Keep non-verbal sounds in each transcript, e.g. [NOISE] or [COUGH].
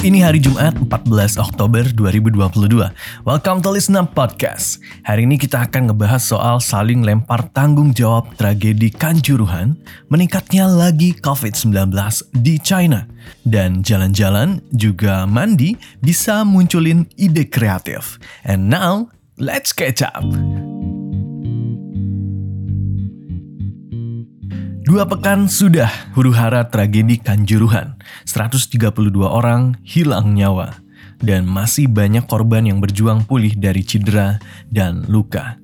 ini hari Jumat 14 Oktober 2022. Welcome to Listen Podcast. Hari ini kita akan ngebahas soal saling lempar tanggung jawab tragedi Kanjuruhan, meningkatnya lagi COVID-19 di China, dan jalan-jalan juga mandi bisa munculin ide kreatif. And now, let's catch up. Dua pekan sudah huru hara tragedi Kanjuruhan. 132 orang hilang nyawa. Dan masih banyak korban yang berjuang pulih dari cedera dan luka.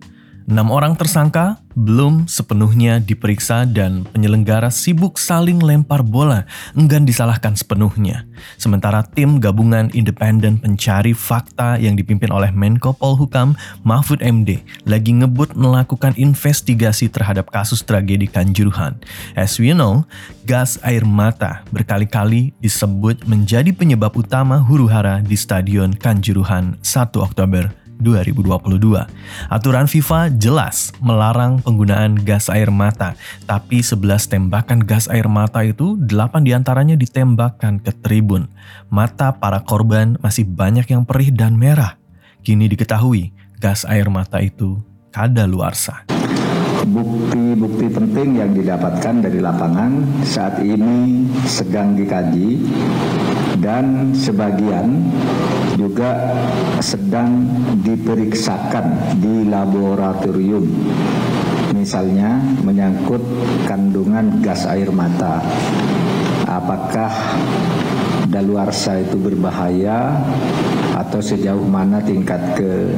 Enam orang tersangka belum sepenuhnya diperiksa dan penyelenggara sibuk saling lempar bola, enggan disalahkan sepenuhnya. Sementara tim gabungan independen pencari fakta yang dipimpin oleh Menko Polhukam Mahfud MD lagi ngebut melakukan investigasi terhadap kasus tragedi Kanjuruhan. As we know, gas air mata berkali-kali disebut menjadi penyebab utama huru-hara di Stadion Kanjuruhan 1 Oktober 2022. Aturan FIFA jelas melarang penggunaan gas air mata, tapi 11 tembakan gas air mata itu 8 di antaranya ditembakkan ke tribun. Mata para korban masih banyak yang perih dan merah. Kini diketahui gas air mata itu kadaluarsa. Bukti-bukti penting yang didapatkan dari lapangan saat ini sedang dikaji dan sebagian juga sedang diperiksakan di laboratorium. Misalnya menyangkut kandungan gas air mata. Apakah daluarsa itu berbahaya atau sejauh mana tingkat ke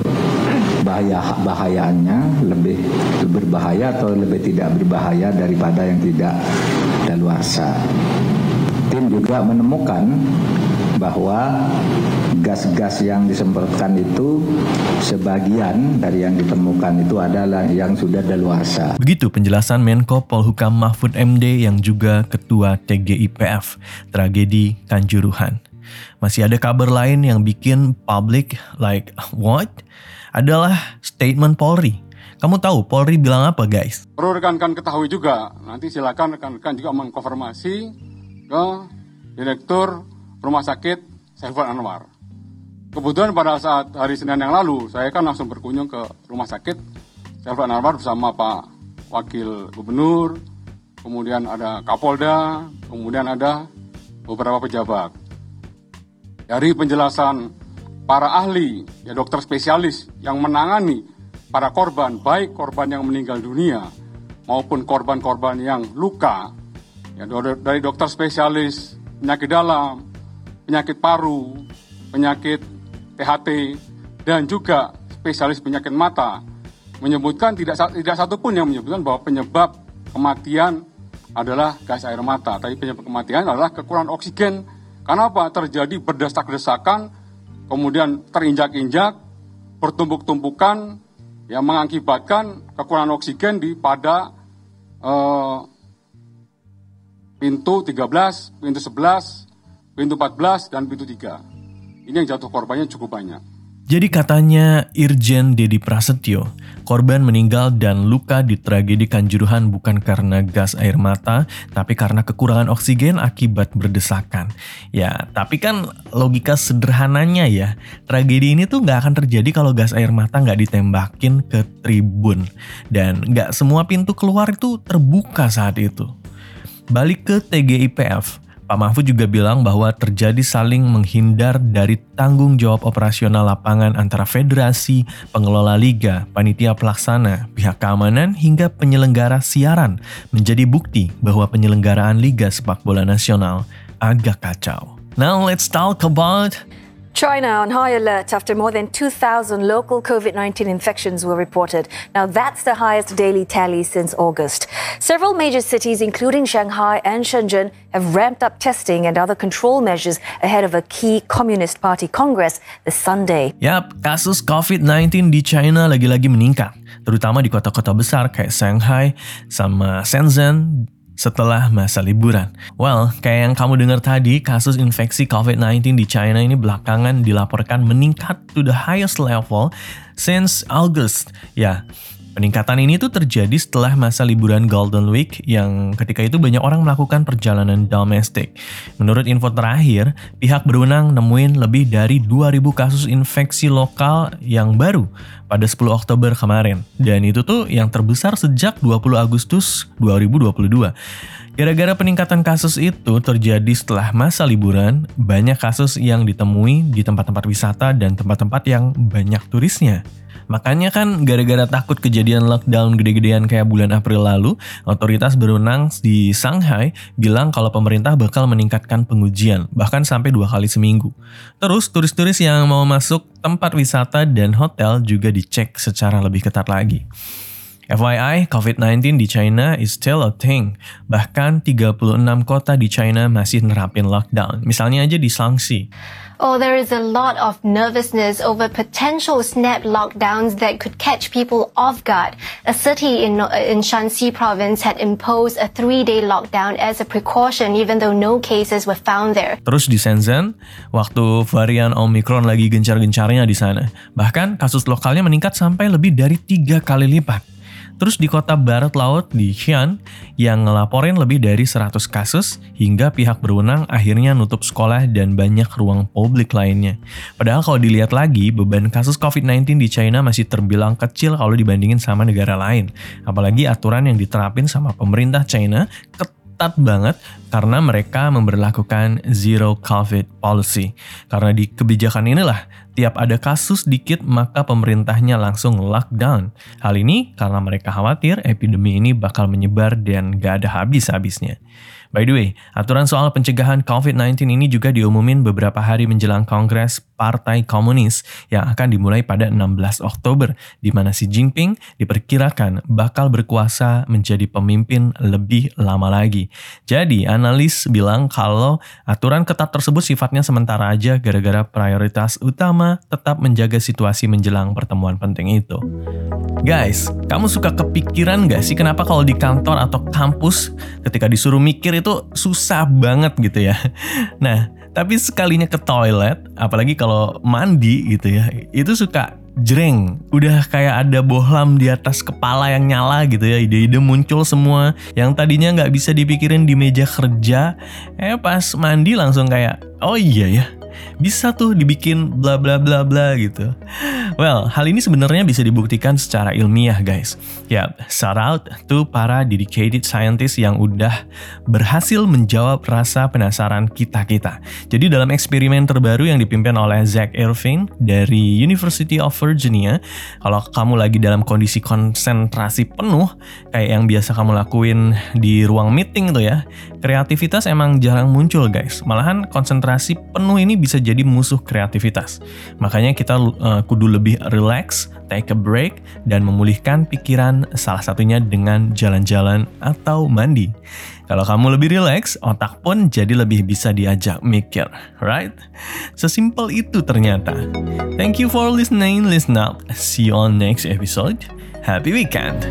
bahaya bahayaannya lebih berbahaya atau lebih tidak berbahaya daripada yang tidak daluarsa. Tim juga menemukan bahwa gas-gas yang disemprotkan itu sebagian dari yang ditemukan itu adalah yang sudah daluarsa. Begitu penjelasan Menko Polhukam Mahfud MD yang juga Ketua TGIPF, tragedi Kanjuruhan. Masih ada kabar lain yang bikin public like [LAUGHS] what? Adalah statement Polri. Kamu tahu Polri bilang apa guys? Perlu rekan-rekan ketahui juga, nanti silakan rekan-rekan juga mengkonfirmasi ke Direktur Rumah Sakit Saiful Anwar. Kebetulan pada saat hari Senin yang lalu, saya kan langsung berkunjung ke Rumah Sakit Saiful Anwar bersama Pak Wakil Gubernur, kemudian ada Kapolda, kemudian ada beberapa pejabat. Dari penjelasan para ahli, ya dokter spesialis yang menangani para korban, baik korban yang meninggal dunia maupun korban-korban yang luka, ya dari dokter spesialis penyakit dalam, penyakit paru, penyakit THT, dan juga spesialis penyakit mata menyebutkan tidak tidak satu pun yang menyebutkan bahwa penyebab kematian adalah gas air mata, tapi penyebab kematian adalah kekurangan oksigen. Karena apa? Terjadi berdesak-desakan, kemudian terinjak-injak, bertumpuk-tumpukan, yang mengakibatkan kekurangan oksigen di pada uh, pintu 13, pintu 11, pintu 14, dan pintu 3. Ini yang jatuh korbannya cukup banyak. Jadi katanya Irjen Dedi Prasetyo, korban meninggal dan luka di tragedi Kanjuruhan bukan karena gas air mata, tapi karena kekurangan oksigen akibat berdesakan. Ya, tapi kan logika sederhananya ya, tragedi ini tuh nggak akan terjadi kalau gas air mata nggak ditembakin ke tribun. Dan nggak semua pintu keluar itu terbuka saat itu. Balik ke TGIPF, Pak Mahfud juga bilang bahwa terjadi saling menghindar dari tanggung jawab operasional lapangan antara federasi, pengelola liga, panitia pelaksana, pihak keamanan, hingga penyelenggara siaran menjadi bukti bahwa penyelenggaraan liga sepak bola nasional agak kacau. Now let's talk about China on high alert after more than 2,000 local COVID 19 infections were reported. Now, that's the highest daily tally since August. Several major cities, including Shanghai and Shenzhen, have ramped up testing and other control measures ahead of a key Communist Party Congress this Sunday. Yap, kasus COVID-19 di China lagi-lagi meningkat, terutama di kota-kota besar kayak Shanghai sama Shenzhen setelah masa liburan. Well, kayak yang kamu dengar tadi, kasus infeksi COVID-19 di China ini belakangan dilaporkan meningkat to the highest level since August. Ya, Peningkatan ini tuh terjadi setelah masa liburan Golden Week yang ketika itu banyak orang melakukan perjalanan domestik. Menurut info terakhir, pihak berwenang nemuin lebih dari 2000 kasus infeksi lokal yang baru pada 10 Oktober kemarin. Dan itu tuh yang terbesar sejak 20 Agustus 2022. Gara-gara peningkatan kasus itu terjadi setelah masa liburan, banyak kasus yang ditemui di tempat-tempat wisata dan tempat-tempat yang banyak turisnya. Makanya kan gara-gara takut kejadian lockdown gede-gedean kayak bulan April lalu, otoritas berwenang di Shanghai bilang kalau pemerintah bakal meningkatkan pengujian, bahkan sampai dua kali seminggu. Terus turis-turis yang mau masuk tempat wisata dan hotel juga dicek secara lebih ketat lagi. FYI, COVID-19 di China is still a thing. Bahkan 36 kota di China masih nerapin lockdown. Misalnya aja di Shaanxi. Oh, there is a lot of nervousness over potential snap lockdowns that could catch people off guard. A city in, in Shanxi province had imposed a three-day lockdown as a precaution even though no cases were found there. Terus di Shenzhen, waktu varian Omicron lagi gencar-gencarnya di sana. Bahkan kasus lokalnya meningkat sampai lebih dari tiga kali lipat. Terus di kota barat laut di Xi'an yang ngelaporin lebih dari 100 kasus hingga pihak berwenang akhirnya nutup sekolah dan banyak ruang publik lainnya. Padahal kalau dilihat lagi, beban kasus COVID-19 di China masih terbilang kecil kalau dibandingin sama negara lain. Apalagi aturan yang diterapin sama pemerintah China ketat banget karena mereka memperlakukan zero COVID policy. Karena di kebijakan inilah tiap ada kasus dikit maka pemerintahnya langsung lockdown. Hal ini karena mereka khawatir epidemi ini bakal menyebar dan gak ada habis-habisnya. By the way, aturan soal pencegahan COVID-19 ini juga diumumin beberapa hari menjelang Kongres Partai Komunis yang akan dimulai pada 16 Oktober, di mana Xi Jinping diperkirakan bakal berkuasa menjadi pemimpin lebih lama lagi. Jadi, analis bilang kalau aturan ketat tersebut sifatnya sementara aja gara-gara prioritas utama tetap menjaga situasi menjelang pertemuan penting itu. Guys, kamu suka kepikiran gak sih kenapa kalau di kantor atau kampus ketika disuruh mikir itu susah banget gitu ya. [LAUGHS] Nah, tapi sekalinya ke toilet, apalagi kalau mandi gitu ya, itu suka jreng. Udah kayak ada bohlam di atas kepala yang nyala gitu ya. Ide-ide muncul semua yang tadinya nggak bisa dipikirin di meja kerja. Eh pas mandi langsung kayak, oh iya ya, bisa tuh dibikin bla bla bla bla gitu. Well, hal ini sebenarnya bisa dibuktikan secara ilmiah guys. Ya, shout out to para dedicated scientist yang udah berhasil menjawab rasa penasaran kita-kita. Jadi dalam eksperimen terbaru yang dipimpin oleh Zach Irving dari University of Virginia, kalau kamu lagi dalam kondisi konsentrasi penuh, kayak yang biasa kamu lakuin di ruang meeting tuh ya, kreativitas emang jarang muncul guys. Malahan konsentrasi penuh ini bisa jadi musuh kreativitas. Makanya kita uh, kudu lebih lebih relax, take a break, dan memulihkan pikiran salah satunya dengan jalan-jalan atau mandi. Kalau kamu lebih relax, otak pun jadi lebih bisa diajak mikir, right? Sesimpel itu ternyata. Thank you for listening, listen up. See you on next episode. Happy weekend!